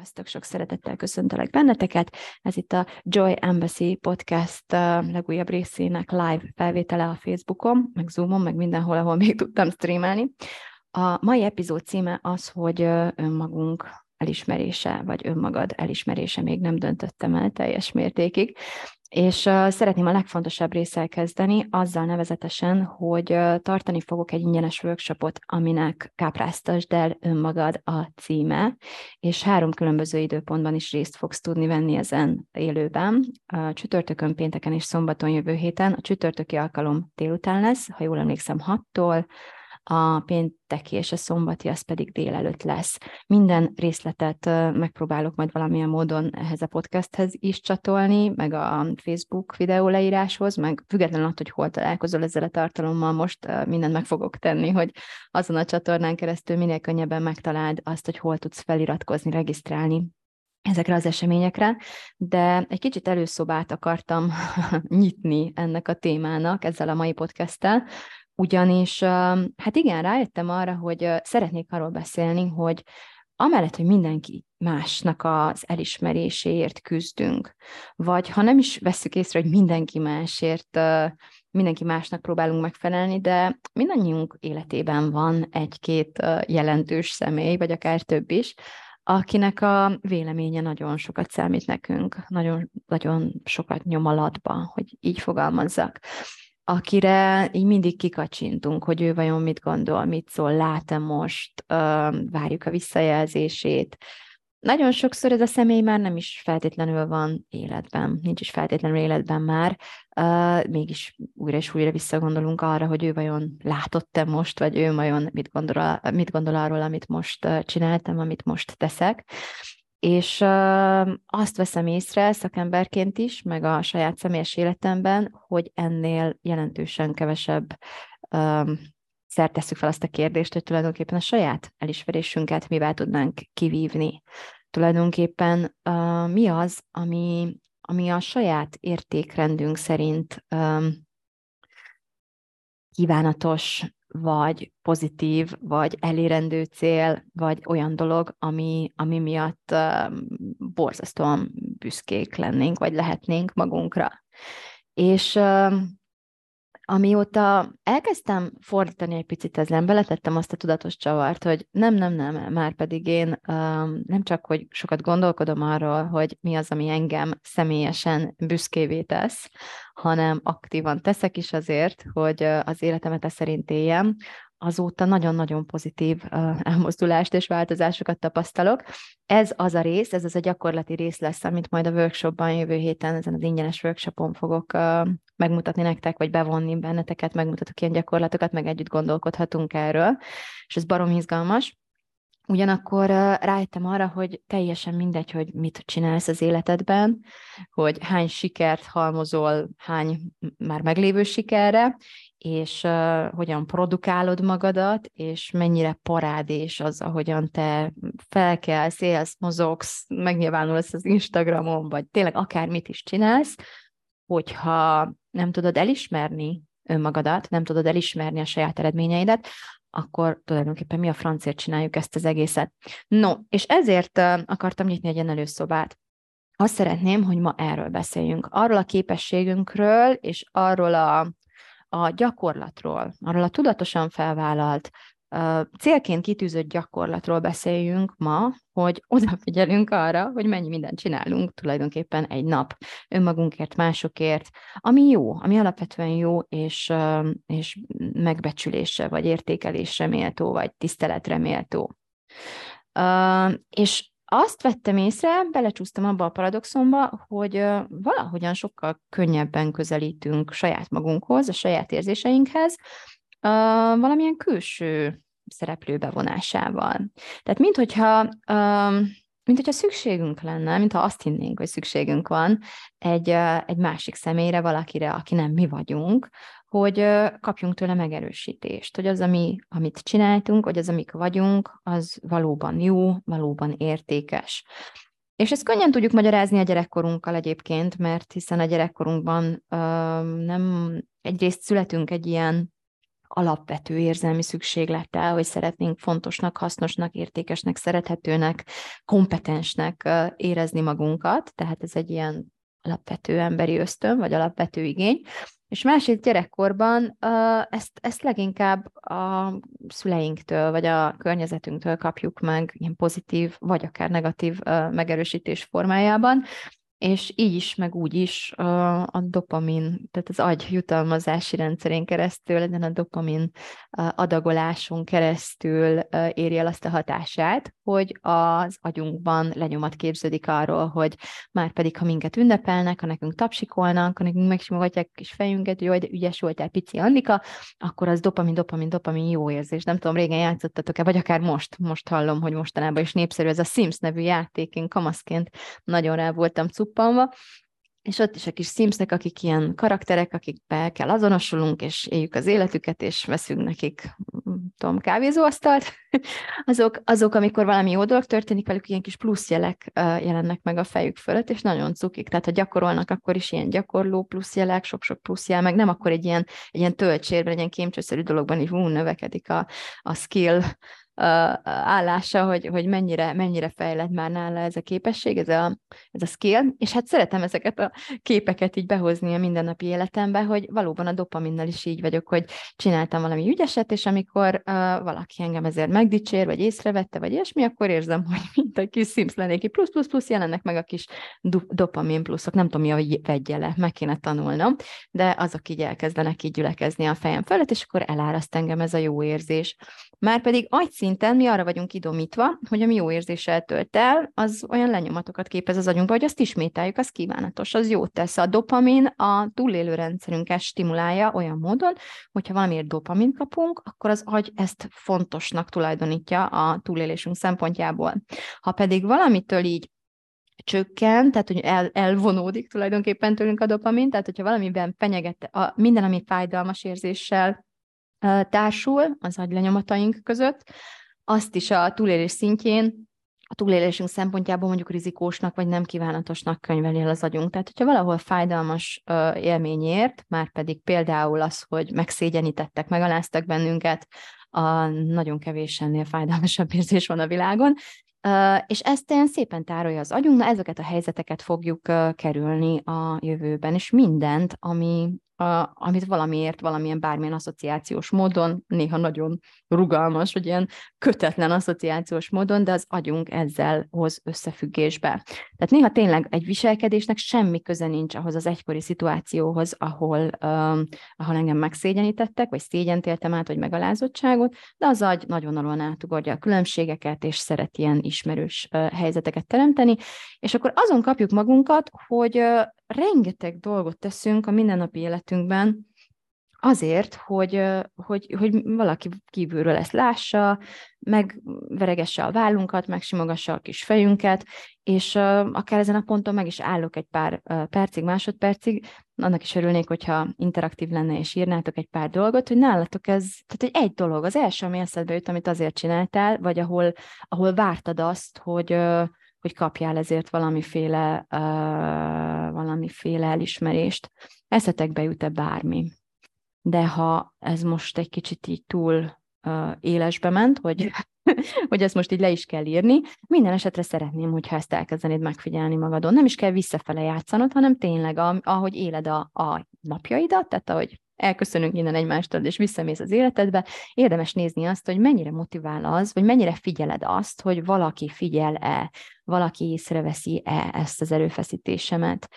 Sziasztok, sok szeretettel köszöntelek benneteket. Ez itt a Joy Embassy podcast legújabb részének live felvétele a Facebookon, meg Zoomon, meg mindenhol, ahol még tudtam streamelni. A mai epizód címe az, hogy önmagunk elismerése, vagy önmagad elismerése még nem döntöttem el teljes mértékig. És uh, szeretném a legfontosabb részsel kezdeni, azzal nevezetesen, hogy uh, tartani fogok egy ingyenes workshopot, aminek kápráztasd el önmagad a címe, és három különböző időpontban is részt fogsz tudni venni ezen élőben. Uh, csütörtökön, pénteken és szombaton jövő héten. A csütörtöki alkalom délután lesz, ha jól emlékszem, 6-tól, a pénteki és a szombati az pedig délelőtt lesz. Minden részletet megpróbálok majd valamilyen módon ehhez a podcasthez is csatolni, meg a Facebook videó leíráshoz, meg függetlenül attól, hogy hol találkozol ezzel a tartalommal, most mindent meg fogok tenni, hogy azon a csatornán keresztül minél könnyebben megtaláld azt, hogy hol tudsz feliratkozni, regisztrálni ezekre az eseményekre, de egy kicsit előszobát akartam nyitni ennek a témának ezzel a mai podcasttel, ugyanis, hát igen, rájöttem arra, hogy szeretnék arról beszélni, hogy amellett, hogy mindenki másnak az elismeréséért küzdünk, vagy ha nem is veszük észre, hogy mindenki másért, mindenki másnak próbálunk megfelelni, de mindannyiunk életében van egy-két jelentős személy, vagy akár több is, akinek a véleménye nagyon sokat számít nekünk, nagyon, nagyon sokat nyom alatba, hogy így fogalmazzak akire így mindig kikacsintunk, hogy ő vajon mit gondol, mit szól, lát-e most, várjuk a visszajelzését. Nagyon sokszor ez a személy már nem is feltétlenül van életben, nincs is feltétlenül életben már, mégis újra és újra visszagondolunk arra, hogy ő vajon látott-e most, vagy ő vajon mit gondol, mit gondol arról, amit most csináltam, amit most teszek. És azt veszem észre szakemberként is, meg a saját személyes életemben, hogy ennél jelentősen kevesebb szert tesszük fel azt a kérdést, hogy tulajdonképpen a saját elismerésünket mivel tudnánk kivívni. Tulajdonképpen uh, mi az, ami, ami a saját értékrendünk szerint um, kívánatos, vagy pozitív, vagy elérendő cél, vagy olyan dolog, ami, ami miatt uh, borzasztóan büszkék lennénk, vagy lehetnénk magunkra. És uh, amióta elkezdtem fordítani egy picit ezen, beletettem azt a tudatos csavart, hogy nem, nem, nem, már pedig én um, nem csak, hogy sokat gondolkodom arról, hogy mi az, ami engem személyesen büszkévé tesz, hanem aktívan teszek is azért, hogy az életemet e szerint éljem, azóta nagyon-nagyon pozitív elmozdulást és változásokat tapasztalok. Ez az a rész, ez az a gyakorlati rész lesz, amit majd a workshopban jövő héten, ezen az ingyenes workshopon fogok megmutatni nektek, vagy bevonni benneteket, megmutatok ilyen gyakorlatokat, meg együtt gondolkodhatunk erről, és ez barom izgalmas. Ugyanakkor rájöttem arra, hogy teljesen mindegy, hogy mit csinálsz az életedben, hogy hány sikert halmozol, hány már meglévő sikerre, és uh, hogyan produkálod magadat, és mennyire parádés az, ahogyan te felkelsz, élsz, mozogsz, megnyilvánulsz az Instagramon, vagy tényleg akármit is csinálsz, hogyha nem tudod elismerni önmagadat, nem tudod elismerni a saját eredményeidet, akkor tulajdonképpen mi a francért csináljuk ezt az egészet. No, és ezért akartam nyitni egy ilyen előszobát. Azt szeretném, hogy ma erről beszéljünk. Arról a képességünkről, és arról a a gyakorlatról, arról a tudatosan felvállalt, célként kitűzött gyakorlatról beszéljünk ma, hogy odafigyelünk arra, hogy mennyi mindent csinálunk tulajdonképpen egy nap önmagunkért, másokért, ami jó, ami alapvetően jó, és, és megbecsülésre, vagy értékelésre méltó, vagy tiszteletre méltó. És azt vettem észre, belecsúsztam abba a paradoxonba, hogy valahogyan sokkal könnyebben közelítünk saját magunkhoz, a saját érzéseinkhez, valamilyen külső szereplő bevonásával. Tehát minthogyha mint hogyha szükségünk lenne, mintha azt hinnénk, hogy szükségünk van egy, egy másik személyre, valakire, aki nem mi vagyunk, hogy kapjunk tőle megerősítést, hogy az, ami, amit csináltunk, hogy az, amik vagyunk, az valóban jó, valóban értékes. És ezt könnyen tudjuk magyarázni a gyerekkorunkkal egyébként, mert hiszen a gyerekkorunkban ö, nem egyrészt születünk egy ilyen alapvető érzelmi szükséglettel, hogy szeretnénk fontosnak, hasznosnak, értékesnek, szerethetőnek, kompetensnek érezni magunkat, tehát ez egy ilyen alapvető emberi ösztön, vagy alapvető igény, és másrészt gyerekkorban ezt, ezt leginkább a szüleinktől, vagy a környezetünktől kapjuk meg ilyen pozitív, vagy akár negatív megerősítés formájában, és így is, meg úgy is a, a dopamin, tehát az agy jutalmazási rendszerén keresztül, ezen a dopamin adagoláson keresztül éri el azt a hatását, hogy az agyunkban lenyomat képződik arról, hogy már pedig, ha minket ünnepelnek, ha nekünk tapsikolnak, ha nekünk megsimogatják kis fejünket, hogy jaj, ügyes voltál, pici Annika, akkor az dopamin, dopamin, dopamin jó érzés. Nem tudom, régen játszottatok-e, vagy akár most, most hallom, hogy mostanában is népszerű ez a Sims nevű játék, én kamaszként nagyon rá voltam cuppanva, és ott is a kis Simsnek, akik ilyen karakterek, akikbe kell azonosulunk, és éljük az életüket, és veszünk nekik, tudom, kávézóasztalt, azok, azok, amikor valami jó dolog történik velük, ilyen kis pluszjelek jelennek meg a fejük fölött, és nagyon cukik. Tehát, ha gyakorolnak, akkor is ilyen gyakorló pluszjelek, sok-sok pluszjel, meg nem akkor egy ilyen, egy ilyen töltsérben, egy ilyen kémcsőszerű dologban így hú, növekedik a, a skill állása, hogy, hogy mennyire, mennyire fejlett már nála ez a képesség, ez a, ez a skill, és hát szeretem ezeket a képeket így behozni a mindennapi életembe, hogy valóban a dopaminnal is így vagyok, hogy csináltam valami ügyeset, és amikor uh, valaki engem ezért megdicsér, vagy észrevette, vagy ilyesmi, akkor érzem, hogy mint a kis Sims lennék, plusz, plusz, plusz jelennek meg a kis dopamin pluszok, nem tudom, mi a vegyele, meg kéne tanulnom, de azok így elkezdenek így gyülekezni a fejem felett, és akkor eláraszt engem ez a jó érzés. Márpedig agyszinten mi arra vagyunk idomítva, hogy ami jó érzéssel tölt el, az olyan lenyomatokat képez az agyunkba, hogy azt ismételjük, az kívánatos, az jót tesz. A dopamin a túlélő rendszerünket stimulálja olyan módon, hogyha valamiért dopamin kapunk, akkor az agy ezt fontosnak tulajdonítja a túlélésünk szempontjából. Ha pedig valamitől így csökken, tehát hogy el, elvonódik tulajdonképpen tőlünk a dopamin, tehát hogyha valamiben fenyeget, a, minden, ami fájdalmas érzéssel társul az agylenyomataink között, azt is a túlélés szintjén a túlélésünk szempontjából mondjuk rizikósnak vagy nem kívánatosnak könyveli el az agyunk. Tehát, hogyha valahol fájdalmas élményért, már pedig például az, hogy megszégyenítettek, megaláztak bennünket, a nagyon kevés ennél fájdalmasabb érzés van a világon, és ezt ilyen szépen tárolja az agyunk, na ezeket a helyzeteket fogjuk kerülni a jövőben, és mindent, ami, a, amit valamiért, valamilyen bármilyen asszociációs módon, néha nagyon rugalmas, vagy ilyen kötetlen asszociációs módon, de az agyunk ezzel hoz összefüggésbe. Tehát néha tényleg egy viselkedésnek semmi köze nincs ahhoz az egykori szituációhoz, ahol, um, ahol engem megszégyenítettek, vagy szégyent éltem át, vagy megalázottságot, de az agy nagyon alóan átugorja a különbségeket, és szeret ilyen ismerős uh, helyzeteket teremteni, és akkor azon kapjuk magunkat, hogy uh, rengeteg dolgot teszünk a mindennapi életünkben, azért, hogy, hogy, hogy valaki kívülről ezt lássa, megveregesse a vállunkat, megsimogassa a kis fejünket, és akár ezen a ponton meg is állok egy pár percig, másodpercig, annak is örülnék, hogyha interaktív lenne, és írnátok egy pár dolgot, hogy nálatok ez, tehát hogy egy dolog, az első, ami eszedbe jut, amit azért csináltál, vagy ahol, ahol vártad azt, hogy, hogy kapjál ezért valamiféle, uh, valamiféle elismerést. Eszetekbe jut-e bármi? De ha ez most egy kicsit így túl uh, élesbe ment, hogy, hogy ezt most így le is kell írni, minden esetre szeretném, hogyha ezt elkezdenéd megfigyelni magadon. Nem is kell visszafele játszanod, hanem tényleg, ahogy éled a, a napjaidat, tehát ahogy elköszönünk innen egymástól, és visszamész az életedbe, érdemes nézni azt, hogy mennyire motivál az, vagy mennyire figyeled azt, hogy valaki figyel-e, valaki észreveszi-e ezt az erőfeszítésemet.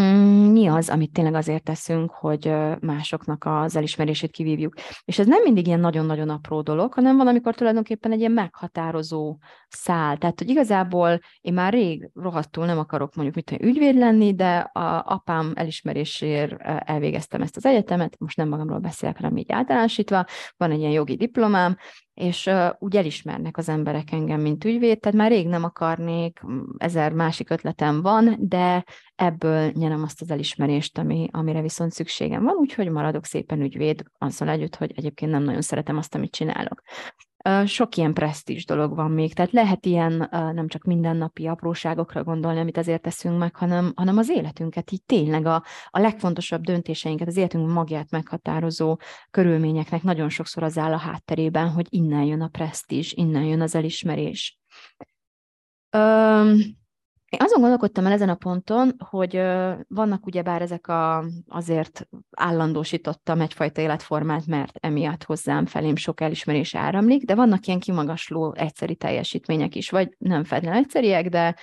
Mm, mi az, amit tényleg azért teszünk, hogy másoknak az elismerését kivívjuk. És ez nem mindig ilyen nagyon-nagyon apró dolog, hanem van, amikor tulajdonképpen egy ilyen meghatározó szál. Tehát, hogy igazából én már rég rohadtul nem akarok mondjuk mit ügyvéd lenni, de a apám elismerésért elvégeztem ezt az egyetemet, most nem magamról beszélek, hanem így általánosítva, van egy ilyen jogi diplomám, és uh, úgy elismernek az emberek engem, mint ügyvéd, tehát már rég nem akarnék, ezer másik ötletem van, de ebből nyerem azt az elismerést, ami, amire viszont szükségem van, úgyhogy maradok szépen ügyvéd, azzal együtt, hogy egyébként nem nagyon szeretem azt, amit csinálok sok ilyen presztízs dolog van még, tehát lehet ilyen nem csak mindennapi apróságokra gondolni, amit azért teszünk meg, hanem, hanem az életünket, így tényleg a, a legfontosabb döntéseinket, az életünk magját meghatározó körülményeknek nagyon sokszor az áll a hátterében, hogy innen jön a presztízs, innen jön az elismerés. Én azon gondolkodtam el ezen a ponton, hogy vannak ugyebár ezek a, azért állandósítottam egyfajta életformát, mert emiatt hozzám felém sok elismerés áramlik, de vannak ilyen kimagasló egyszeri teljesítmények is, vagy nem feltétlenül egyszeriek, de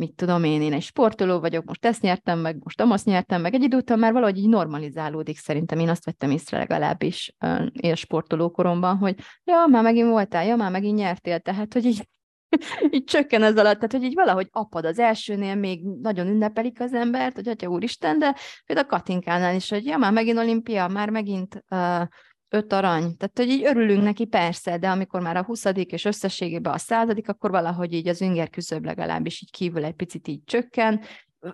mit tudom én, én egy sportoló vagyok, most ezt nyertem meg, most azt nyertem meg, egy idő után már valahogy így normalizálódik szerintem, én azt vettem észre legalábbis én sportoló koromban, hogy ja, már megint voltál, ja, már megint nyertél, tehát hogy így így csökken ez alatt, tehát hogy így valahogy apad az elsőnél, még nagyon ünnepelik az embert, hogy atya úristen, de például a Katinkánál is, hogy ja, már megint olimpia, már megint uh, öt arany. Tehát, hogy így örülünk neki, persze, de amikor már a huszadik és összességében a századik, akkor valahogy így az inger küszöb legalábbis így kívül egy picit így csökken,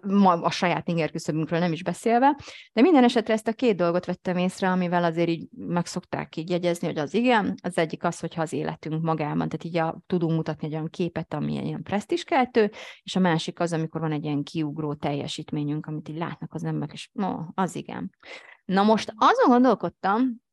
ma a saját inger küszöbünkről nem is beszélve, de minden esetre ezt a két dolgot vettem észre, amivel azért így meg szokták így jegyezni, hogy az igen, az egyik az, hogyha az életünk magában, tehát így a, tudunk mutatni egy olyan képet, ami ilyen presztiskeltő, és a másik az, amikor van egy ilyen kiugró teljesítményünk, amit így látnak az emberek, és no, az igen. Na most azon gondolkodtam,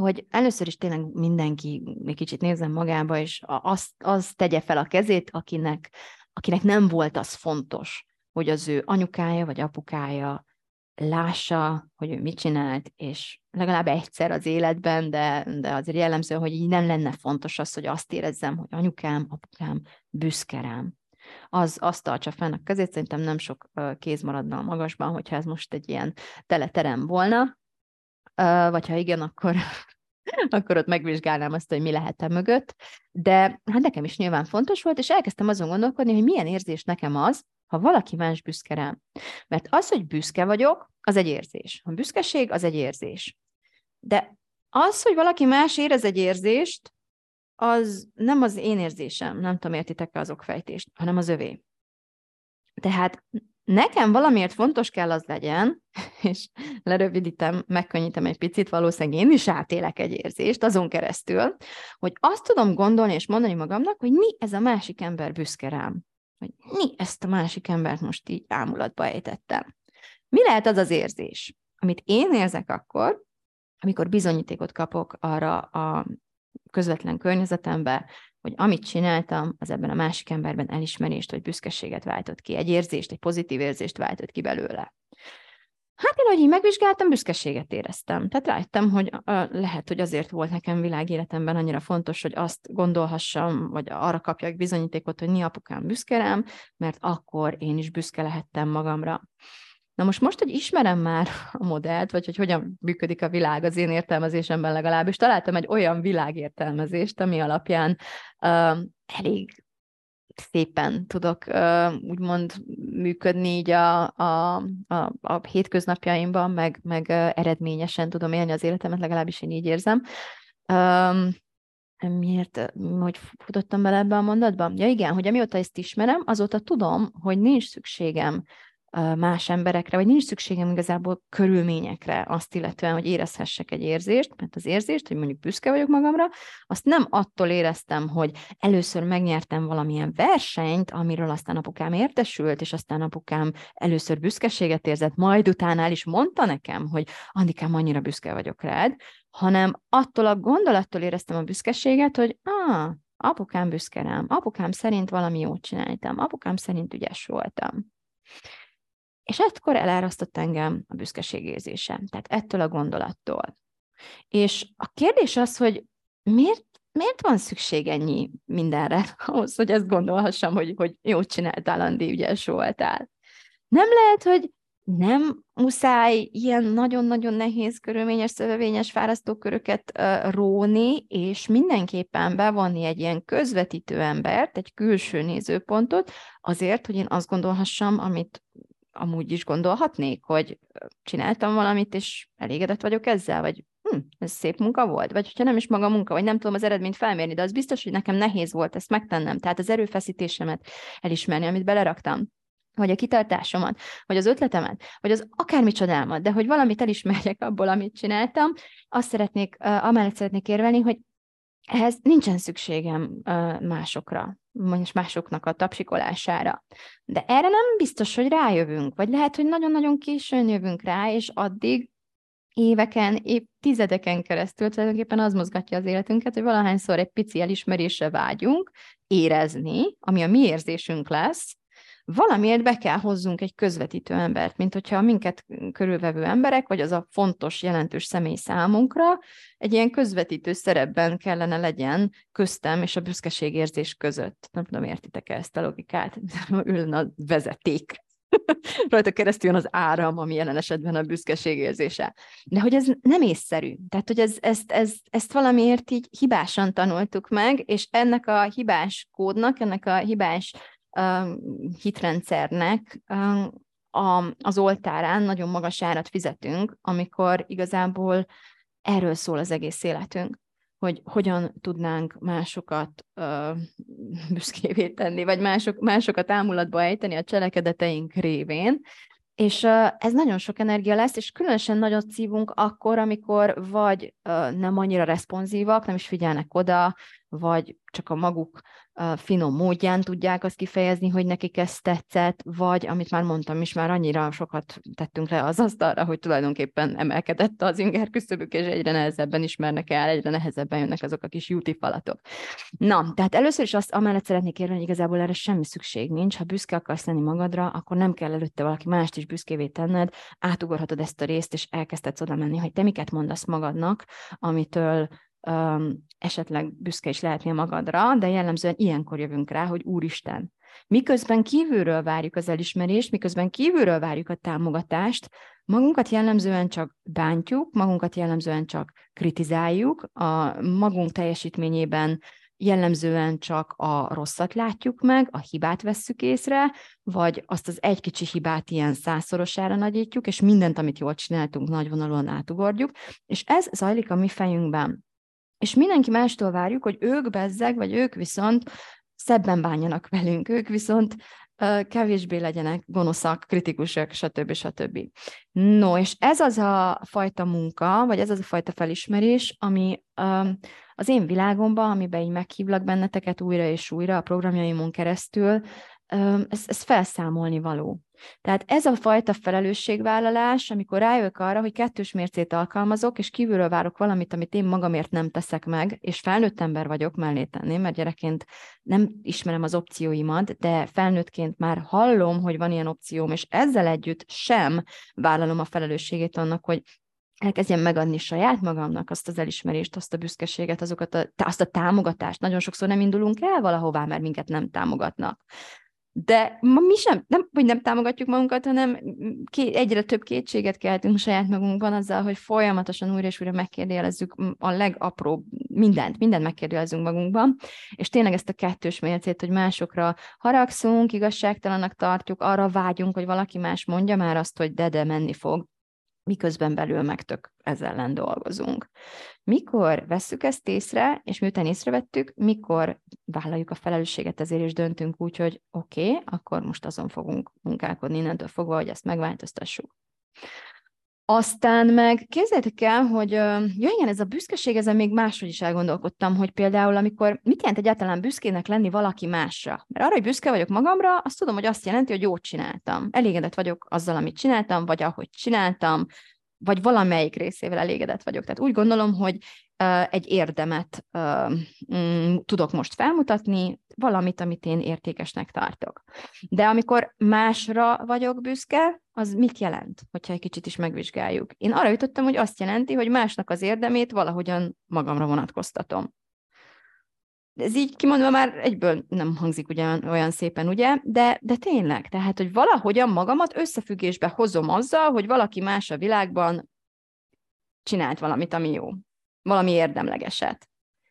hogy először is tényleg mindenki egy kicsit nézzen magába, és azt, azt tegye fel a kezét, akinek, akinek nem volt az fontos, hogy az ő anyukája vagy apukája lássa, hogy ő mit csinált, és legalább egyszer az életben, de, de azért jellemző, hogy így nem lenne fontos az, hogy azt érezzem, hogy anyukám, apukám büszke rám. Az azt tartsa fenn a kezét, szerintem nem sok kéz maradna a magasban, hogyha ez most egy ilyen teleterem volna, vagy ha igen, akkor akkor ott megvizsgálnám azt, hogy mi lehet e mögött. De hát nekem is nyilván fontos volt, és elkezdtem azon gondolkodni, hogy milyen érzés nekem az, ha valaki más büszke rám. Mert az, hogy büszke vagyok, az egy érzés. A büszkeség az egy érzés. De az, hogy valaki más érez egy érzést, az nem az én érzésem, nem tudom, értitek-e az okfejtést, hanem az övé. Tehát nekem valamiért fontos kell az legyen, és lerövidítem, megkönnyítem egy picit, valószínűleg én is átélek egy érzést azon keresztül, hogy azt tudom gondolni és mondani magamnak, hogy mi ez a másik ember büszke rám hogy mi ezt a másik embert most így ámulatba ejtettem. Mi lehet az az érzés, amit én érzek akkor, amikor bizonyítékot kapok arra a közvetlen környezetembe, hogy amit csináltam, az ebben a másik emberben elismerést vagy büszkeséget váltott ki, egy érzést, egy pozitív érzést váltott ki belőle. Hát én, hogy így megvizsgáltam, büszkeséget éreztem. Tehát rájöttem, hogy lehet, hogy azért volt nekem világéletemben annyira fontos, hogy azt gondolhassam, vagy arra kapjak bizonyítékot, hogy mi apukám büszke rám, mert akkor én is büszke lehettem magamra. Na most most, hogy ismerem már a modellt, vagy hogy hogyan működik a világ az én értelmezésemben legalábbis, találtam egy olyan világértelmezést, ami alapján uh, elég szépen tudok uh, úgymond működni így a, a, a, a hétköznapjaimban, meg, meg uh, eredményesen tudom élni az életemet, legalábbis én így érzem. Um, miért, hogy futottam bele ebbe a mondatba? Ja igen, hogy amióta ezt ismerem, azóta tudom, hogy nincs szükségem más emberekre, vagy nincs szükségem igazából körülményekre azt illetően, hogy érezhessek egy érzést, mert az érzést, hogy mondjuk büszke vagyok magamra, azt nem attól éreztem, hogy először megnyertem valamilyen versenyt, amiről aztán apukám értesült, és aztán apukám először büszkeséget érzett, majd utána el is mondta nekem, hogy Andikám, annyira büszke vagyok rád, hanem attól a gondolattól éreztem a büszkeséget, hogy ah, apukám büszke rám, apukám szerint valami jót csináltam, apukám szerint ügyes voltam. És ekkor elárasztott engem a büszkeségérzésem, tehát ettől a gondolattól. És a kérdés az, hogy miért, miért van szükség ennyi mindenre ahhoz, hogy ezt gondolhassam, hogy, hogy jót csináltál, Andi, ügyes voltál. Nem lehet, hogy nem muszáj ilyen nagyon-nagyon nehéz, körülményes, szövevényes fárasztóköröket uh, róni, és mindenképpen bevonni egy ilyen közvetítő embert, egy külső nézőpontot, azért, hogy én azt gondolhassam, amit amúgy is gondolhatnék, hogy csináltam valamit, és elégedett vagyok ezzel, vagy hm, ez szép munka volt, vagy hogyha nem is maga munka, vagy nem tudom az eredményt felmérni, de az biztos, hogy nekem nehéz volt ezt megtennem, tehát az erőfeszítésemet elismerni, amit beleraktam vagy a kitartásomat, vagy az ötletemet, vagy az akármi csodámat, de hogy valamit elismerjek abból, amit csináltam, azt szeretnék, amellett szeretnék érvelni, hogy ehhez nincsen szükségem másokra, vagy másoknak a tapsikolására. De erre nem biztos, hogy rájövünk, vagy lehet, hogy nagyon-nagyon későn jövünk rá, és addig éveken, évtizedeken keresztül tulajdonképpen az mozgatja az életünket, hogy valahányszor egy pici elismerésre vágyunk, érezni, ami a mi érzésünk lesz, valamiért be kell hozzunk egy közvetítő embert, mint hogyha minket körülvevő emberek, vagy az a fontos, jelentős személy számunkra egy ilyen közvetítő szerepben kellene legyen köztem és a büszkeségérzés között. Nem tudom, értitek -e ezt a logikát? Ülne a vezeték. Rajta keresztül jön az áram, ami jelen esetben a büszkeségérzése. De hogy ez nem észszerű. Tehát, hogy ez, ezt, ezt, ezt valamiért így hibásan tanultuk meg, és ennek a hibás kódnak, ennek a hibás hitrendszernek. Az oltárán nagyon magas árat fizetünk, amikor igazából erről szól az egész életünk, hogy hogyan tudnánk másokat büszkévé tenni, vagy mások, másokat ámulatba ejteni a cselekedeteink révén, és ez nagyon sok energia lesz, és különösen nagyot szívunk akkor, amikor vagy nem annyira responsívak, nem is figyelnek oda, vagy csak a maguk finom módján tudják azt kifejezni, hogy nekik ez tetszett, vagy, amit már mondtam is, már annyira sokat tettünk le az asztalra, hogy tulajdonképpen emelkedett az inger küszöbük, és egyre nehezebben ismernek el, egyre nehezebben jönnek azok a kis júti falatok. Na, tehát először is azt amellett szeretnék érni, hogy igazából erre semmi szükség nincs. Ha büszke akarsz lenni magadra, akkor nem kell előtte valaki mást is büszkévé tenned, átugorhatod ezt a részt, és elkezdhetsz oda menni, hogy te miket mondasz magadnak, amitől um, esetleg büszke is lehetnél magadra, de jellemzően ilyenkor jövünk rá, hogy Úristen, miközben kívülről várjuk az elismerést, miközben kívülről várjuk a támogatást, magunkat jellemzően csak bántjuk, magunkat jellemzően csak kritizáljuk, a magunk teljesítményében jellemzően csak a rosszat látjuk meg, a hibát vesszük észre, vagy azt az egy kicsi hibát ilyen százszorosára nagyítjuk, és mindent, amit jól csináltunk, nagyvonalúan átugorjuk, és ez zajlik a mi fejünkben és mindenki mástól várjuk, hogy ők bezzeg, vagy ők viszont szebben bánjanak velünk, ők viszont uh, kevésbé legyenek gonoszak, kritikusak, stb. stb. No, és ez az a fajta munka, vagy ez az a fajta felismerés, ami um, az én világomban, amiben így meghívlak benneteket újra és újra a programjaimon keresztül, ez, ez felszámolni való. Tehát ez a fajta felelősségvállalás, amikor rájövök arra, hogy kettős mércét alkalmazok, és kívülről várok valamit, amit én magamért nem teszek meg, és felnőtt ember vagyok mellé tenni, mert gyerekként nem ismerem az opcióimat, de felnőttként már hallom, hogy van ilyen opcióm, és ezzel együtt sem vállalom a felelősségét annak, hogy elkezdjem megadni saját magamnak azt az elismerést, azt a büszkeséget, azokat a, azt a támogatást. Nagyon sokszor nem indulunk el valahová, mert minket nem támogatnak. De ma mi sem, nem, hogy nem támogatjuk magunkat, hanem ké, egyre több kétséget keltünk saját magunkban azzal, hogy folyamatosan újra és újra megkérdőjelezzük a legapróbb mindent, mindent megkérdőjelezünk magunkban, és tényleg ezt a kettős mércét, hogy másokra haragszunk, igazságtalanak tartjuk, arra vágyunk, hogy valaki más mondja már azt, hogy de, de menni fog, miközben belül meg tök ez ellen dolgozunk. Mikor vesszük ezt észre, és miután észrevettük, mikor vállaljuk a felelősséget ezért, és döntünk úgy, hogy oké, okay, akkor most azon fogunk munkálkodni innentől fogva, hogy ezt megváltoztassuk. Aztán meg képzeljétek el, hogy jó, igen, ez a büszkeség, ezen még máshogy is elgondolkodtam, hogy például amikor, mit jelent egyáltalán büszkének lenni valaki másra? Mert arra, hogy büszke vagyok magamra, azt tudom, hogy azt jelenti, hogy jót csináltam. Elégedett vagyok azzal, amit csináltam, vagy ahogy csináltam, vagy valamelyik részével elégedett vagyok. Tehát úgy gondolom, hogy egy érdemet mm, tudok most felmutatni, valamit, amit én értékesnek tartok. De amikor másra vagyok büszke, az mit jelent, hogyha egy kicsit is megvizsgáljuk? Én arra jutottam, hogy azt jelenti, hogy másnak az érdemét valahogyan magamra vonatkoztatom. ez így kimondva már egyből nem hangzik ugyan, olyan szépen, ugye? De, de tényleg, tehát, hogy valahogyan magamat összefüggésbe hozom azzal, hogy valaki más a világban csinált valamit, ami jó. Valami érdemlegeset.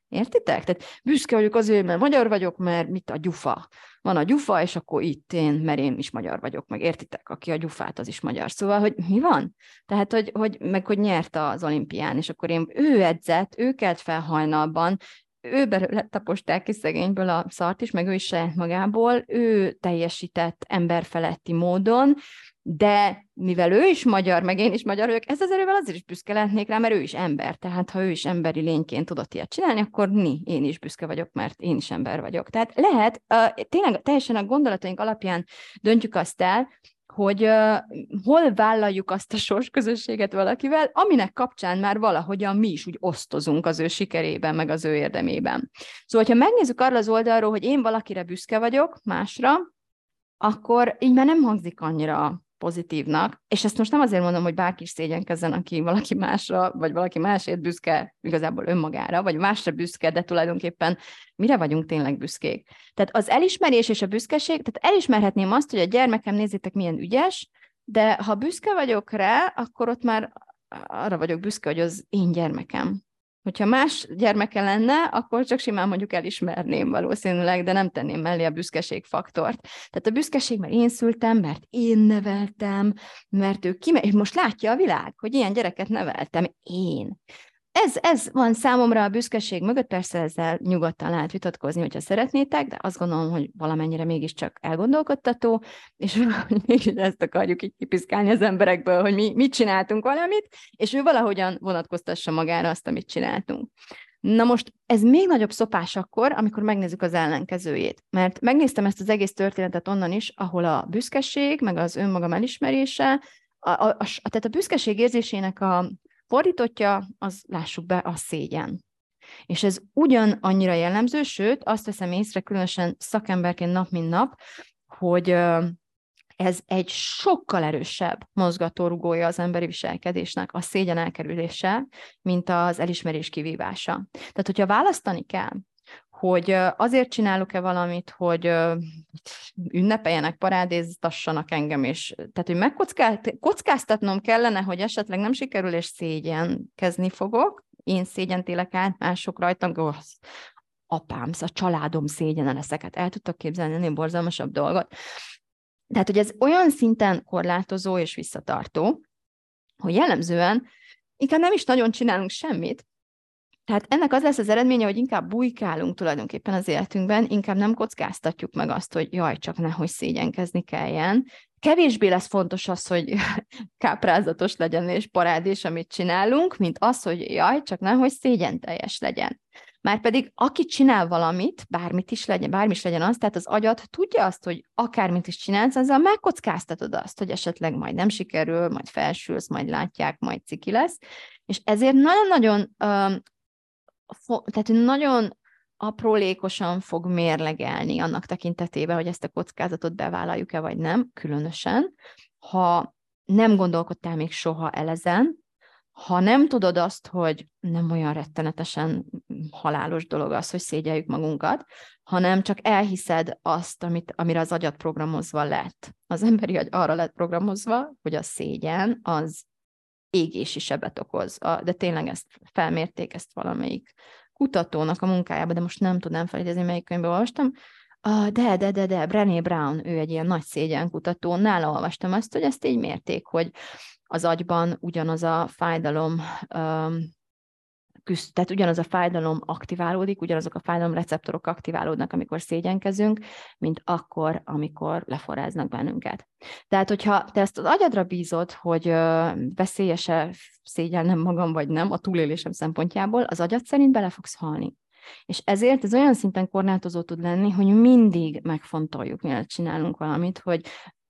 Értitek? Tehát büszke vagyok azért, mert magyar vagyok, mert mit a gyufa. Van a gyufa, és akkor itt én, mert én is magyar vagyok, meg értitek, aki a gyufát, az is magyar. Szóval, hogy mi van? Tehát, hogy, hogy meg hogy nyert az olimpián, és akkor én, ő edzett, ő kelt fel hajnalban, ő taposták ki szegényből a szart is, meg ő is saját magából, ő teljesített emberfeletti módon, de mivel ő is magyar, meg én is magyar vagyok, ez az erővel azért is büszke lehetnék rá, mert ő is ember. Tehát ha ő is emberi lényként tudott ilyet csinálni, akkor mi, én is büszke vagyok, mert én is ember vagyok. Tehát lehet, uh, tényleg teljesen a gondolataink alapján döntjük azt el, hogy uh, hol vállaljuk azt a sorsközösséget valakivel, aminek kapcsán már valahogyan mi is úgy osztozunk az ő sikerében, meg az ő érdemében. Szóval, ha megnézzük arra az oldalról, hogy én valakire büszke vagyok, másra, akkor így már nem hangzik annyira pozitívnak, és ezt most nem azért mondom, hogy bárki is szégyenkezzen, aki valaki másra, vagy valaki másért büszke igazából önmagára, vagy másra büszke, de tulajdonképpen mire vagyunk tényleg büszkék. Tehát az elismerés és a büszkeség, tehát elismerhetném azt, hogy a gyermekem nézzétek milyen ügyes, de ha büszke vagyok rá, akkor ott már arra vagyok büszke, hogy az én gyermekem. Hogyha más gyermeke lenne, akkor csak simán mondjuk elismerném valószínűleg, de nem tenném mellé a büszkeség faktort. Tehát a büszkeség, mert én szültem, mert én neveltem, mert ő kime, és most látja a világ, hogy ilyen gyereket neveltem én ez, ez van számomra a büszkeség mögött, persze ezzel nyugodtan lehet vitatkozni, hogyha szeretnétek, de azt gondolom, hogy valamennyire mégiscsak elgondolkodtató, és mégis ezt akarjuk így kipiszkálni az emberekből, hogy mi mit csináltunk valamit, és ő valahogyan vonatkoztassa magára azt, amit csináltunk. Na most ez még nagyobb szopás akkor, amikor megnézzük az ellenkezőjét. Mert megnéztem ezt az egész történetet onnan is, ahol a büszkeség, meg az önmagam elismerése, a, a, a, tehát a büszkeség érzésének a Fordítottja, az lássuk be, a szégyen. És ez ugyan annyira jellemző, sőt, azt veszem észre, különösen szakemberként nap mint nap, hogy ez egy sokkal erősebb mozgatórugója az emberi viselkedésnek, a szégyen elkerülése, mint az elismerés kivívása. Tehát, hogyha választani kell, hogy azért csinálok-e valamit, hogy ünnepeljenek, parádéztassanak engem, és tehát, hogy megkockáztatnom kellene, hogy esetleg nem sikerül, és szégyenkezni fogok, én szégyentélek át mások rajtam, ó, apám, a családom szégyene leszek, hát el tudtak képzelni ennél borzalmasabb dolgot. Tehát, hogy ez olyan szinten korlátozó és visszatartó, hogy jellemzően inkább nem is nagyon csinálunk semmit, tehát ennek az lesz az eredménye, hogy inkább bujkálunk tulajdonképpen az életünkben, inkább nem kockáztatjuk meg azt, hogy jaj, csak nehogy szégyenkezni kelljen. Kevésbé lesz fontos az, hogy káprázatos legyen és parádés, amit csinálunk, mint az, hogy jaj, csak nehogy szégyen teljes legyen. Márpedig aki csinál valamit, bármit is legyen, bármi is legyen az, tehát az agyat tudja azt, hogy akármit is csinálsz, azzal megkockáztatod azt, hogy esetleg majd nem sikerül, majd felsülsz, majd látják, majd ciki lesz. És ezért nagyon-nagyon tehát nagyon aprólékosan fog mérlegelni annak tekintetében, hogy ezt a kockázatot bevállaljuk-e vagy nem, különösen, ha nem gondolkodtál még soha elezen, ha nem tudod azt, hogy nem olyan rettenetesen halálos dolog az, hogy szégyeljük magunkat, hanem csak elhiszed azt, amit, amire az agyat programozva lett. Az emberi agy arra lett programozva, hogy a szégyen az égési sebet okoz. De tényleg ezt felmérték, ezt valamelyik kutatónak a munkájába, de most nem tudnám felidézni, melyik könyvben olvastam, Uh, de, de, de, de, Brené Brown, ő egy ilyen nagy szégyenkutató, nála olvastam azt, hogy ezt így mérték, hogy az agyban ugyanaz a fájdalom um, küzd, tehát ugyanaz a fájdalom aktiválódik, ugyanazok a fájdalom receptorok aktiválódnak, amikor szégyenkezünk, mint akkor, amikor leforráznak bennünket. Tehát, hogyha te ezt az agyadra bízod, hogy veszélyese szégyelnem magam, vagy nem, a túlélésem szempontjából, az agyad szerint bele fogsz halni. És ezért ez olyan szinten korlátozó tud lenni, hogy mindig megfontoljuk, mielőtt csinálunk valamit, hogy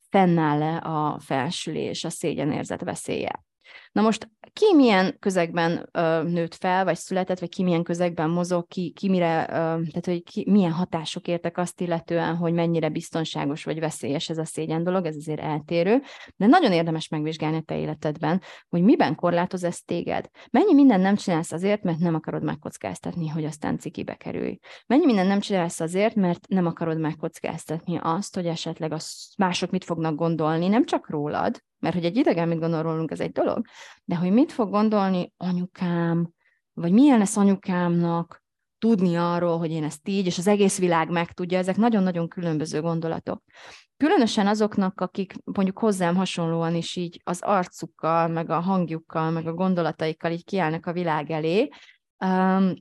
fennáll-e a felsülés, a szégyenérzet veszélye. Na most ki milyen közegben ö, nőtt fel, vagy született, vagy ki milyen közegben mozog, ki, ki mire, ö, tehát hogy ki, milyen hatások értek azt illetően, hogy mennyire biztonságos vagy veszélyes ez a szégyen dolog, ez azért eltérő, de nagyon érdemes megvizsgálni a te életedben, hogy miben korlátoz ez téged. Mennyi minden nem csinálsz azért, mert nem akarod megkockáztatni, hogy aztán cikibe kerülj. Mennyi minden nem csinálsz azért, mert nem akarod megkockáztatni azt, hogy esetleg az mások mit fognak gondolni, nem csak rólad, mert hogy egy idegen mit gondol rólunk, ez egy dolog, de hogy mit fog gondolni anyukám, vagy milyen lesz anyukámnak tudni arról, hogy én ezt így, és az egész világ megtudja, ezek nagyon-nagyon különböző gondolatok. Különösen azoknak, akik mondjuk hozzám hasonlóan is így az arcukkal, meg a hangjukkal, meg a gondolataikkal így kiállnak a világ elé,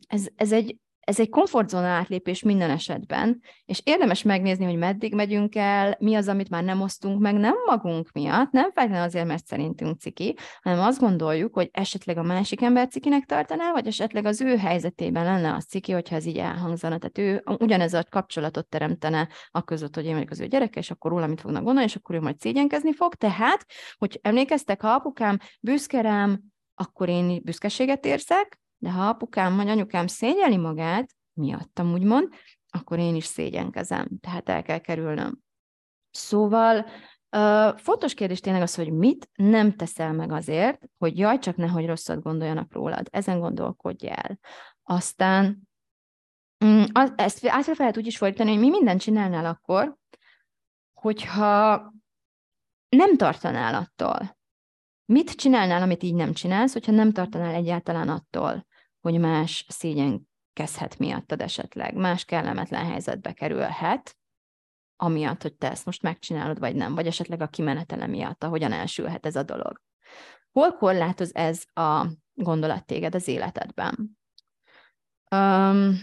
ez, ez egy ez egy komfortzóna átlépés minden esetben, és érdemes megnézni, hogy meddig megyünk el, mi az, amit már nem osztunk meg, nem magunk miatt, nem feltétlenül azért, mert szerintünk ciki, hanem azt gondoljuk, hogy esetleg a másik ember cikinek tartaná, vagy esetleg az ő helyzetében lenne az ciki, hogyha ez így elhangzana. Tehát ő ugyanez a kapcsolatot teremtene a között, hogy én vagyok az ő gyereke, és akkor róla mit fognak gondolni, és akkor ő majd szégyenkezni fog. Tehát, hogy emlékeztek, ha apukám büszke rám, akkor én büszkeséget érzek, de ha apukám vagy anyukám szégyeli magát, miattam úgymond, akkor én is szégyenkezem, tehát el kell kerülnöm. Szóval uh, fontos kérdés tényleg az, hogy mit nem teszel meg azért, hogy jaj, csak nehogy rosszat gondoljanak rólad. Ezen gondolkodj el. Aztán um, az, ezt át lehet úgy is fordítani, hogy mi mindent csinálnál akkor, hogyha nem tartanál attól. Mit csinálnál, amit így nem csinálsz, hogyha nem tartanál egyáltalán attól, hogy más szégyenkezhet miattad esetleg, más kellemetlen helyzetbe kerülhet, amiatt, hogy te ezt most megcsinálod, vagy nem, vagy esetleg a kimenetele miatt, ahogyan elsülhet ez a dolog. Hol korlátoz ez a gondolat téged az életedben? Um,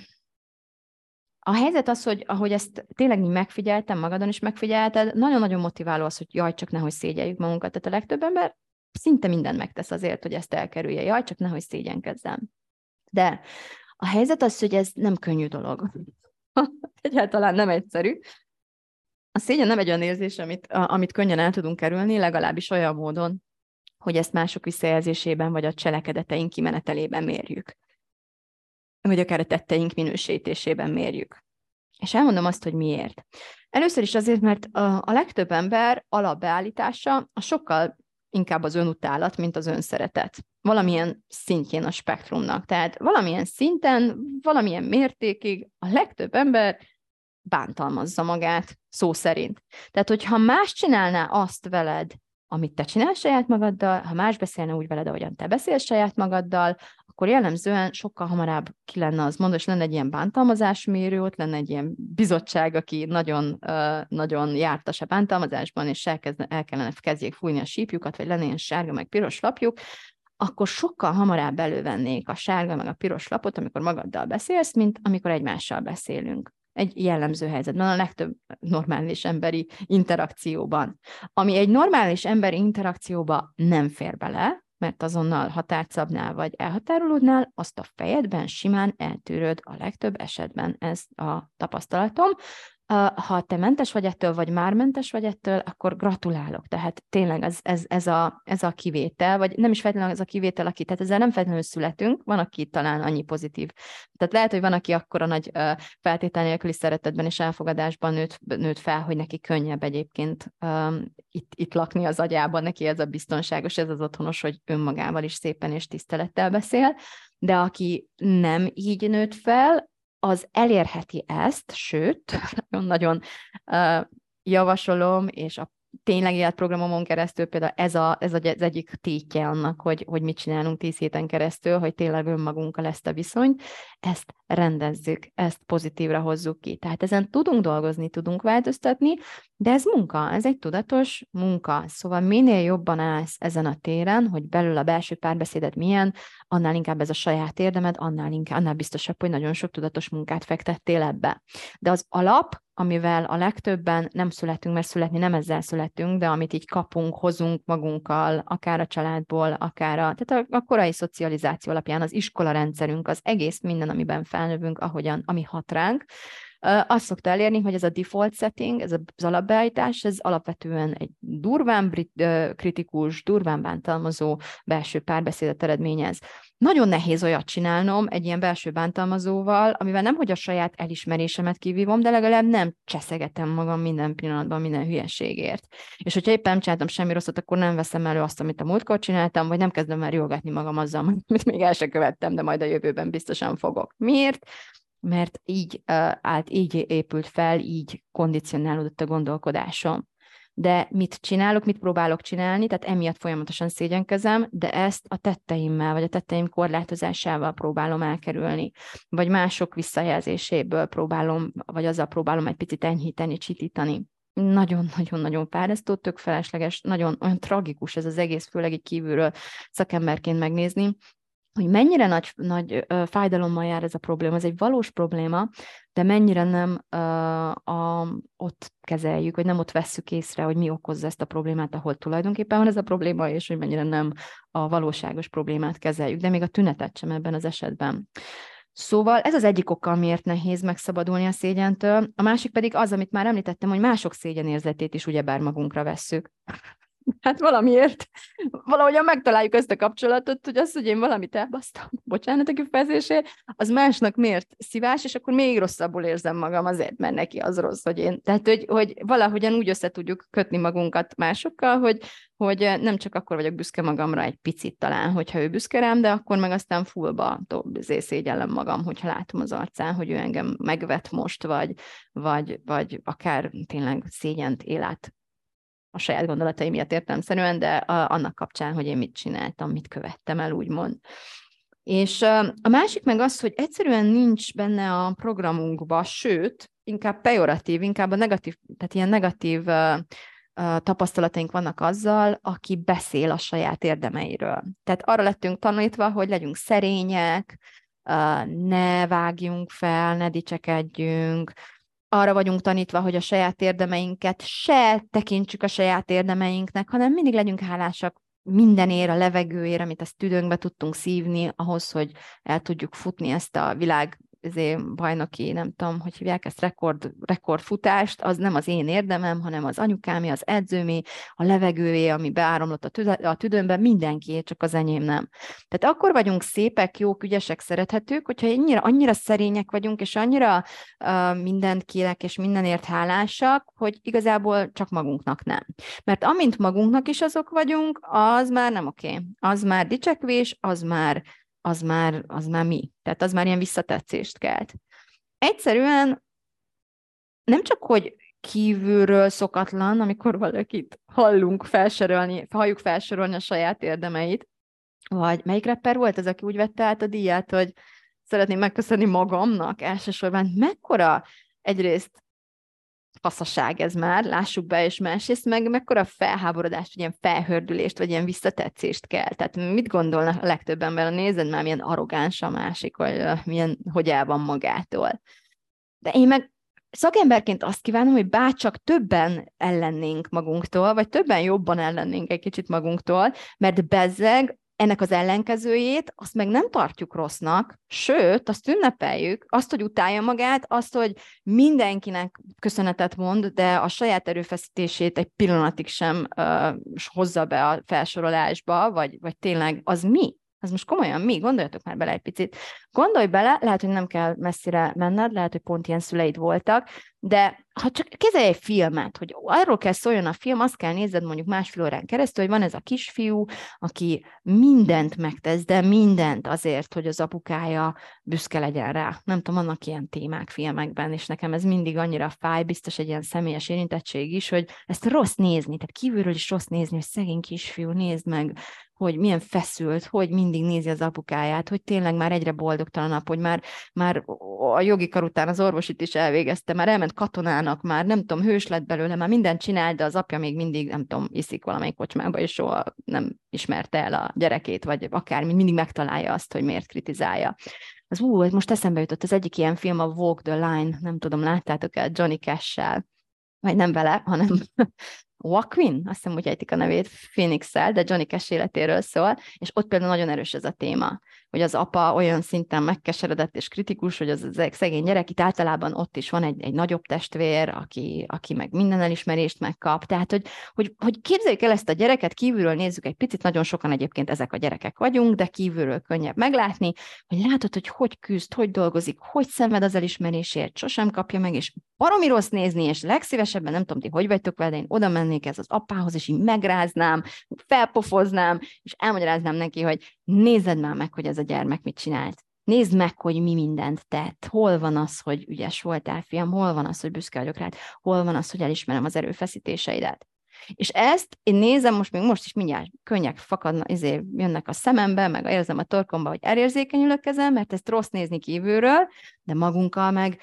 a helyzet az, hogy ahogy ezt tényleg így megfigyeltem, magadon is megfigyelted, nagyon-nagyon motiváló az, hogy jaj, csak nehogy szégyeljük magunkat. Tehát a legtöbb ember szinte mindent megtesz azért, hogy ezt elkerülje. Jaj, csak nehogy szégyenkezzem. De a helyzet az, hogy ez nem könnyű dolog. Egyáltalán nem egyszerű. A szégyen nem egy olyan érzés, amit, amit könnyen el tudunk kerülni, legalábbis olyan módon, hogy ezt mások visszajelzésében vagy a cselekedeteink kimenetelében mérjük. Vagy akár a tetteink minősítésében mérjük. És elmondom azt, hogy miért. Először is azért, mert a, a legtöbb ember alapbeállítása a sokkal inkább az önutálat, mint az önszeretet. Valamilyen szintjén a spektrumnak. Tehát valamilyen szinten, valamilyen mértékig a legtöbb ember bántalmazza magát, szó szerint. Tehát, hogyha más csinálná azt veled, amit te csinálsz saját magaddal, ha más beszélne úgy veled, ahogyan te beszélsz saját magaddal, akkor jellemzően sokkal hamarabb ki lenne az mondani, és lenne egy ilyen bántalmazásmérő, ott lenne egy ilyen bizottság, aki nagyon, nagyon jártas a bántalmazásban, és elkezne, el kellene kezdjék fújni a sípjukat, vagy lenne ilyen sárga meg piros lapjuk, akkor sokkal hamarabb elővennék a sárga meg a piros lapot, amikor magaddal beszélsz, mint amikor egymással beszélünk egy jellemző helyzetben, a legtöbb normális emberi interakcióban. Ami egy normális emberi interakcióba nem fér bele, mert azonnal határt szabnál, vagy elhatárolódnál, azt a fejedben simán eltűröd a legtöbb esetben, ez a tapasztalatom ha te mentes vagy ettől, vagy már mentes vagy ettől, akkor gratulálok. Tehát tényleg ez, ez, ez, a, ez a kivétel, vagy nem is feltétlenül ez a kivétel, aki, tehát ezzel nem feltétlenül születünk, van, aki talán annyi pozitív. Tehát lehet, hogy van, aki akkor a nagy feltétel nélküli szeretetben és elfogadásban nőtt, nőtt fel, hogy neki könnyebb egyébként um, itt, itt lakni az agyában, neki ez a biztonságos, ez az otthonos, hogy önmagával is szépen és tisztelettel beszél, de aki nem így nőtt fel, az elérheti ezt, sőt, nagyon-nagyon javasolom, és a tényleg életprogramomon keresztül például ez, a, ez az egyik tétje annak, hogy, hogy mit csinálunk tíz héten keresztül, hogy tényleg önmagunkkal ezt a viszonyt, ezt rendezzük, ezt pozitívra hozzuk ki. Tehát ezen tudunk dolgozni, tudunk változtatni, de ez munka, ez egy tudatos munka. Szóval minél jobban állsz ezen a téren, hogy belül a belső párbeszéded milyen, annál inkább ez a saját érdemed, annál inkább, annál biztosabb, hogy nagyon sok tudatos munkát fektettél ebbe. De az alap, amivel a legtöbben nem születünk, mert születni nem ezzel születünk, de amit így kapunk, hozunk magunkkal, akár a családból, akár a, tehát a, a korai szocializáció alapján az iskola rendszerünk, az egész minden, amiben felnövünk, ahogyan, ami hat ránk, azt szokta elérni, hogy ez a default setting, ez az alapbeállítás, ez alapvetően egy durván brit, kritikus, durván bántalmazó belső párbeszédet eredményez. Nagyon nehéz olyat csinálnom egy ilyen belső bántalmazóval, amivel nem, hogy a saját elismerésemet kivívom, de legalább nem cseszegetem magam minden pillanatban, minden hülyeségért. És hogyha éppen nem csináltam semmi rosszat, akkor nem veszem elő azt, amit a múltkor csináltam, vagy nem kezdem el riogatni magam azzal, amit még el se követtem, de majd a jövőben biztosan fogok. Miért? Mert így állt, így épült fel, így kondicionálódott a gondolkodásom. De mit csinálok, mit próbálok csinálni, tehát emiatt folyamatosan szégyenkezem, de ezt a tetteimmel, vagy a tetteim korlátozásával próbálom elkerülni, vagy mások visszajelzéséből próbálom, vagy azzal próbálom egy picit enyhíteni, csitítani. Nagyon-nagyon-nagyon fárasztó, tök felesleges, nagyon olyan tragikus ez az egész, főleg egy kívülről szakemberként megnézni, hogy mennyire nagy, nagy fájdalommal jár ez a probléma, ez egy valós probléma, de mennyire nem ö, a, ott kezeljük, vagy nem ott vesszük észre, hogy mi okozza ezt a problémát, ahol tulajdonképpen van ez a probléma, és hogy mennyire nem a valóságos problémát kezeljük, de még a tünetet sem ebben az esetben. Szóval ez az egyik oka, miért nehéz megszabadulni a szégyentől. A másik pedig az, amit már említettem, hogy mások szégyenérzetét is ugyebár magunkra vesszük. Hát valamiért, valahogyan megtaláljuk ezt a kapcsolatot, hogy az, hogy én valamit elbasztam, bocsánat a kifejezésért, az másnak miért szívás, és akkor még rosszabbul érzem magam azért, mert neki az rossz, hogy én. Tehát, hogy, hogy valahogyan úgy össze tudjuk kötni magunkat másokkal, hogy, hogy nem csak akkor vagyok büszke magamra egy picit talán, hogyha ő büszke rám, de akkor meg aztán fullba szégyellem magam, hogyha látom az arcán, hogy ő engem megvet most, vagy, vagy, vagy akár tényleg szégyent élet a saját gondolataim miatt értelmszerűen, de a, annak kapcsán, hogy én mit csináltam, mit követtem el, úgymond. És a másik meg az, hogy egyszerűen nincs benne a programunkba, sőt, inkább pejoratív, inkább a negatív, tehát ilyen negatív tapasztalataink vannak azzal, aki beszél a saját érdemeiről. Tehát arra lettünk tanítva, hogy legyünk szerények, ne vágjunk fel, ne dicsekedjünk, arra vagyunk tanítva, hogy a saját érdemeinket se tekintsük a saját érdemeinknek, hanem mindig legyünk hálásak mindenért, a levegőért, amit ezt tüdőnkbe tudtunk szívni, ahhoz, hogy el tudjuk futni ezt a világ bajnoki, nem tudom, hogy hívják ezt, rekord, rekordfutást, az nem az én érdemem, hanem az anyukámi, az edzőmi, a levegője, ami beáramlott a, tüde, a tüdőmbe, mindenki, csak az enyém nem. Tehát akkor vagyunk szépek, jók, ügyesek, szerethetők, hogyha annyira, annyira szerények vagyunk, és annyira uh, mindent kérek, és mindenért hálásak, hogy igazából csak magunknak nem. Mert amint magunknak is azok vagyunk, az már nem oké. Okay. Az már dicsekvés, az már az már, az már mi. Tehát az már ilyen visszatetszést kelt. Egyszerűen nem csak, hogy kívülről szokatlan, amikor valakit hallunk felsorolni, halljuk felsorolni a saját érdemeit, vagy melyik rapper volt az, aki úgy vette át a díját, hogy szeretném megköszönni magamnak elsősorban, mekkora egyrészt faszaság ez már, lássuk be, és másrészt meg mekkora felháborodást, vagy ilyen felhördülést, vagy ilyen visszatetszést kell. Tehát mit gondolnak a legtöbb ember, nézed már milyen arrogáns a másik, vagy milyen, hogy el van magától. De én meg szakemberként azt kívánom, hogy bárcsak többen ellennénk magunktól, vagy többen jobban ellennénk egy kicsit magunktól, mert bezzeg ennek az ellenkezőjét, azt meg nem tartjuk rossznak, sőt, azt ünnepeljük, azt, hogy utálja magát, azt, hogy mindenkinek köszönetet mond, de a saját erőfeszítését egy pillanatig sem uh, hozza be a felsorolásba, vagy, vagy tényleg az mi? Ez most komolyan mi? Gondoljatok már bele egy picit. Gondolj bele, lehet, hogy nem kell messzire menned, lehet, hogy pont ilyen szüleid voltak, de ha csak kezelj egy filmet, hogy arról kell szóljon a film, azt kell nézed mondjuk másfél órán keresztül, hogy van ez a kisfiú, aki mindent megtesz, de mindent azért, hogy az apukája büszke legyen rá. Nem tudom, vannak ilyen témák filmekben, és nekem ez mindig annyira fáj, biztos egy ilyen személyes érintettség is, hogy ezt rossz nézni, tehát kívülről is rossz nézni, hogy szegény kisfiú, nézd meg, hogy milyen feszült, hogy mindig nézi az apukáját, hogy tényleg már egyre boldogtalanabb, hogy már, már a jogi kar után az orvosit is elvégezte, már elment katonának, már nem tudom, hős lett belőle, már mindent csinál, de az apja még mindig, nem tudom, iszik valamelyik kocsmába, és soha nem ismerte el a gyerekét, vagy akármi, mindig megtalálja azt, hogy miért kritizálja. Az ú, most eszembe jutott az egyik ilyen film, a Walk the Line, nem tudom, láttátok-e, Johnny Cash-sel, vagy nem vele, hanem Joaquin, azt hiszem, hogy ejtik a nevét, phoenix de Johnny Cash életéről szól, és ott például nagyon erős ez a téma, hogy az apa olyan szinten megkeseredett és kritikus, hogy az, az szegény gyerek, itt általában ott is van egy, egy nagyobb testvér, aki, aki meg minden elismerést megkap. Tehát, hogy, hogy, hogy képzeljük el ezt a gyereket, kívülről nézzük egy picit, nagyon sokan egyébként ezek a gyerekek vagyunk, de kívülről könnyebb meglátni, hogy látod, hogy hogy küzd, hogy dolgozik, hogy szenved az elismerésért, sosem kapja meg, és baromi rossz nézni, és legszívesebben, nem tudom ti, hogy vagytok vele, én oda mennék ez az apához, és így megráznám, felpofoznám, és elmagyaráznám neki, hogy nézed már meg, hogy ez a gyermek mit csinált. Nézd meg, hogy mi mindent tett. Hol van az, hogy ügyes voltál, fiam, hol van az, hogy büszke vagyok rád, hol van az, hogy elismerem az erőfeszítéseidet. És ezt én nézem, most még most is mindjárt könnyek fakadnak, izé, jönnek a szemembe, meg érzem a torkomba, hogy elérzékenyülök ezen, mert ezt rossz nézni kívülről, de magunkkal meg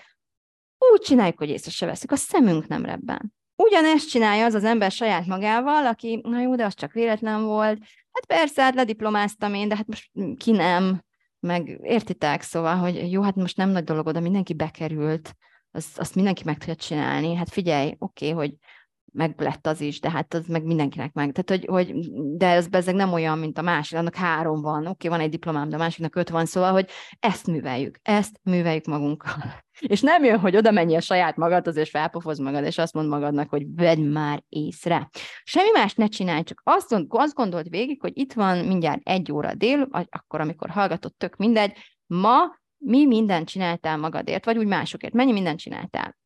úgy csináljuk, hogy észre se veszük, a szemünk nem rebben. Ugyanezt csinálja az az ember saját magával, aki, na jó, de az csak véletlen volt. Hát persze, hát lediplomáztam én, de hát most ki nem, meg értitek, szóval, hogy jó, hát most nem nagy dolog oda, mindenki bekerült, azt, azt mindenki meg tudja csinálni. Hát figyelj, oké, okay, hogy meg lett az is, de hát az meg mindenkinek meg. Tehát, hogy, hogy de ez bezeg nem olyan, mint a másik, annak három van, oké, van egy diplomám, de a másiknak öt van, szóval, hogy ezt műveljük, ezt műveljük magunkkal. És nem jön, hogy oda menjél saját magadhoz, és felpofoz magad, és azt mond magadnak, hogy vedd már észre. Semmi más ne csinálj, csak azt, azt gondolt végig, hogy itt van mindjárt egy óra dél, akkor, amikor hallgatott, tök mindegy, ma mi mindent csináltál magadért, vagy úgy másokért, mennyi mindent csináltál.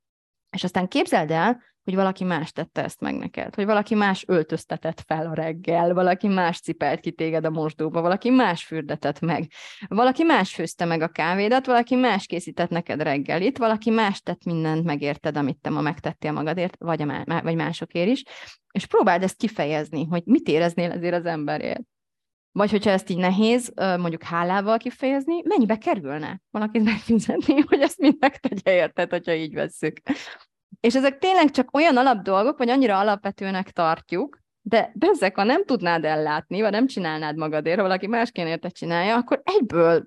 És aztán képzeld el, hogy valaki más tette ezt meg neked, hogy valaki más öltöztetett fel a reggel, valaki más cipelt ki téged a mosdóba, valaki más fürdetett meg, valaki más főzte meg a kávédat, valaki más készített neked reggelit, valaki más tett mindent megérted, amit te ma megtettél magadért, vagy, a má- vagy másokért is, és próbáld ezt kifejezni, hogy mit éreznél ezért az emberért. Vagy hogyha ezt így nehéz mondjuk hálával kifejezni, mennyibe kerülne valakit megfizetni, hogy ezt mind megtegye érted, hogyha így vesszük. És ezek tényleg csak olyan alap dolgok, vagy annyira alapvetőnek tartjuk, de ezek, ha nem tudnád ellátni, vagy nem csinálnád magadért, valaki másként érte csinálja, akkor egyből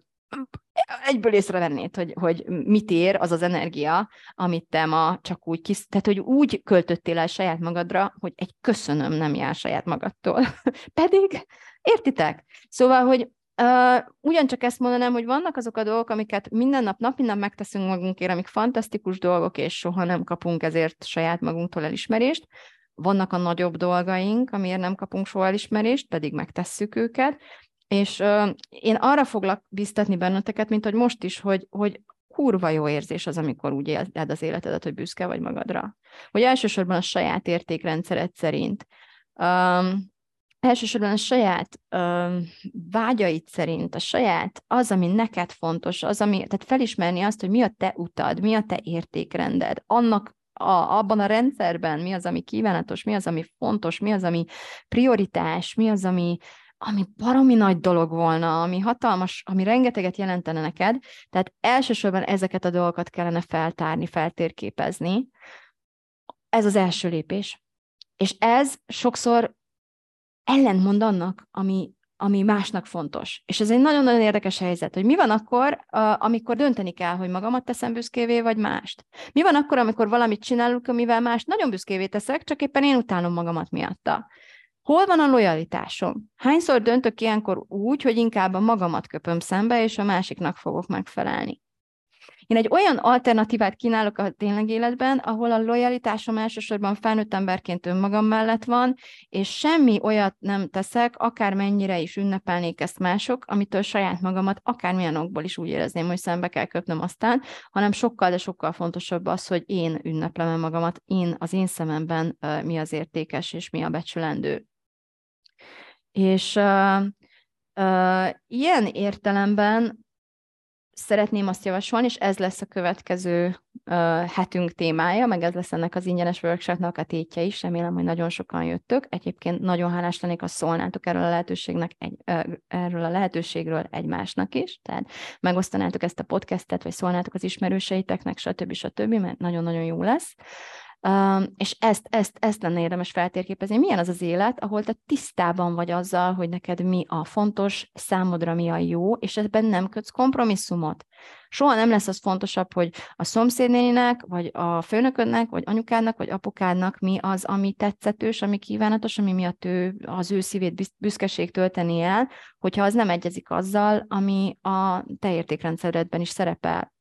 egyből észrevennéd, hogy, hogy mit ér az az energia, amit te ma csak úgy kis, tehát hogy úgy költöttél el saját magadra, hogy egy köszönöm nem jár saját magadtól. Pedig, értitek? Szóval, hogy Uh, ugyancsak ezt mondanám, hogy vannak azok a dolgok, amiket minden nap, nap, minden megteszünk magunkért, amik fantasztikus dolgok, és soha nem kapunk ezért saját magunktól elismerést. Vannak a nagyobb dolgaink, amiért nem kapunk soha elismerést, pedig megtesszük őket. És uh, én arra foglak biztatni benneteket, mint hogy most is, hogy, hogy kurva jó érzés az, amikor úgy éled az életedet, hogy büszke vagy magadra. Hogy elsősorban a saját értékrendszered szerint. Um, elsősorban a saját ö, vágyait szerint, a saját, az, ami neked fontos, az, ami, tehát felismerni azt, hogy mi a te utad, mi a te értékrended, annak a, abban a rendszerben mi az, ami kívánatos, mi az, ami fontos, mi az, ami prioritás, mi az, ami, ami baromi nagy dolog volna, ami hatalmas, ami rengeteget jelentene neked, tehát elsősorban ezeket a dolgokat kellene feltárni, feltérképezni. Ez az első lépés. És ez sokszor ellentmond annak, ami, ami másnak fontos. És ez egy nagyon-nagyon érdekes helyzet, hogy mi van akkor, amikor dönteni kell, hogy magamat teszem büszkévé, vagy mást. Mi van akkor, amikor valamit csinálunk, amivel mást nagyon büszkévé teszek, csak éppen én utálom magamat miatta. Hol van a lojalitásom? Hányszor döntök ilyenkor úgy, hogy inkább a magamat köpöm szembe, és a másiknak fogok megfelelni? Én egy olyan alternatívát kínálok a tényleg életben, ahol a lojalitásom elsősorban felnőtt emberként önmagam mellett van, és semmi olyat nem teszek, akármennyire is ünnepelnék ezt mások, amitől saját magamat akármilyen okból is úgy érezném, hogy szembe kell köpnöm aztán, hanem sokkal, de sokkal fontosabb az, hogy én ünneplem magamat, én az én szememben mi az értékes és mi a becsülendő. És uh, uh, ilyen értelemben szeretném azt javasolni, és ez lesz a következő uh, hetünk témája, meg ez lesz ennek az ingyenes workshopnak a tétje is, remélem, hogy nagyon sokan jöttök. Egyébként nagyon hálás lennék, ha szólnátok erről a lehetőségnek, egy, uh, erről a lehetőségről egymásnak is, tehát megosztanátok ezt a podcastet, vagy szólnátok az ismerőseiteknek, stb. stb., mert nagyon-nagyon jó lesz. És ezt, ezt, ezt lenne érdemes feltérképezni. Milyen az az élet, ahol te tisztában vagy azzal, hogy neked mi a fontos, számodra mi a jó, és ebben nem kötsz kompromisszumot. Soha nem lesz az fontosabb, hogy a szomszédnéninek, vagy a főnöködnek, vagy anyukádnak, vagy apukádnak mi az, ami tetszetős, ami kívánatos, ami miatt ő az ő szívét büszkeség tölteni el, hogyha az nem egyezik azzal, ami a te értékrendszeredben is szerepel.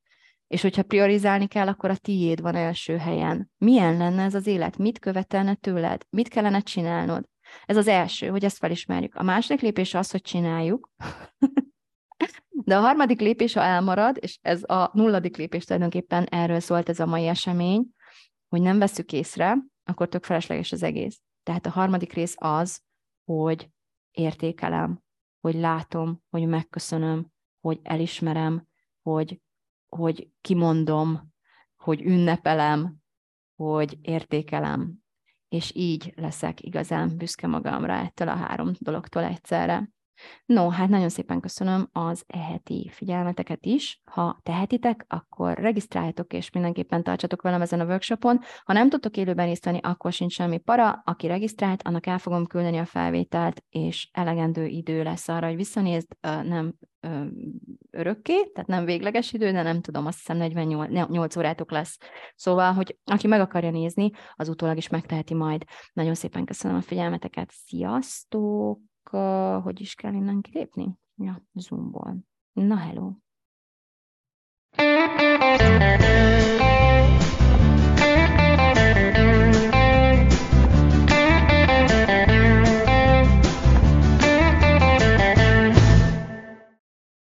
És hogyha priorizálni kell, akkor a tiéd van első helyen. Milyen lenne ez az élet? Mit követelne tőled? Mit kellene csinálnod? Ez az első, hogy ezt felismerjük. A második lépés az, hogy csináljuk. De a harmadik lépés, ha elmarad, és ez a nulladik lépés tulajdonképpen erről szólt ez a mai esemény, hogy nem veszük észre, akkor tök felesleges az egész. Tehát a harmadik rész az, hogy értékelem, hogy látom, hogy megköszönöm, hogy elismerem, hogy hogy kimondom, hogy ünnepelem, hogy értékelem, és így leszek igazán büszke magamra ettől a három dologtól egyszerre. No, hát nagyon szépen köszönöm az eheti figyelmeteket is. Ha tehetitek, akkor regisztráljatok, és mindenképpen tartsatok velem ezen a workshopon. Ha nem tudtok élőben részt akkor sincs semmi para. Aki regisztrált, annak el fogom küldeni a felvételt, és elegendő idő lesz arra, hogy visszanézd, nem örökké, tehát nem végleges idő, de nem tudom, azt hiszem 48 órátok lesz. Szóval, hogy aki meg akarja nézni, az utólag is megteheti majd. Nagyon szépen köszönöm a figyelmeteket. Sziasztok! uh, hogy is kell innen kilépni? Ja, Zoomból. Na, hello!